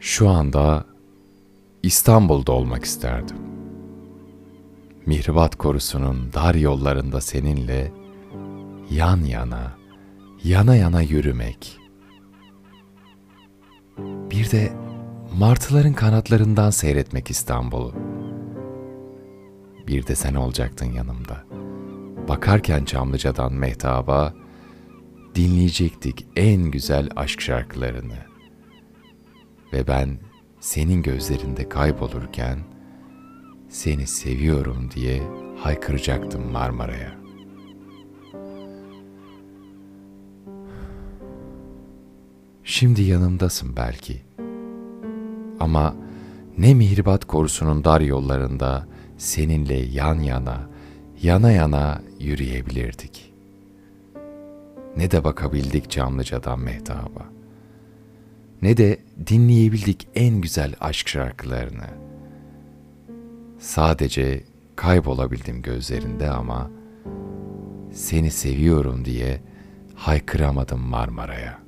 Şu anda İstanbul'da olmak isterdim. Mihribat korusunun dar yollarında seninle yan yana, yana yana yürümek. Bir de martıların kanatlarından seyretmek İstanbul'u. Bir de sen olacaktın yanımda. Bakarken Çamlıca'dan mehtaba, dinleyecektik en güzel aşk şarkılarını. Ve ben senin gözlerinde kaybolurken, seni seviyorum diye haykıracaktım Marmara'ya. Şimdi yanımdasın belki. Ama ne mihribat korusunun dar yollarında seninle yan yana, yana yana yürüyebilirdik. Ne de bakabildik Çamlıca'dan mehtaba. Ne de dinleyebildik en güzel aşk şarkılarını. Sadece kaybolabildim gözlerinde ama seni seviyorum diye haykıramadım Marmara'ya.''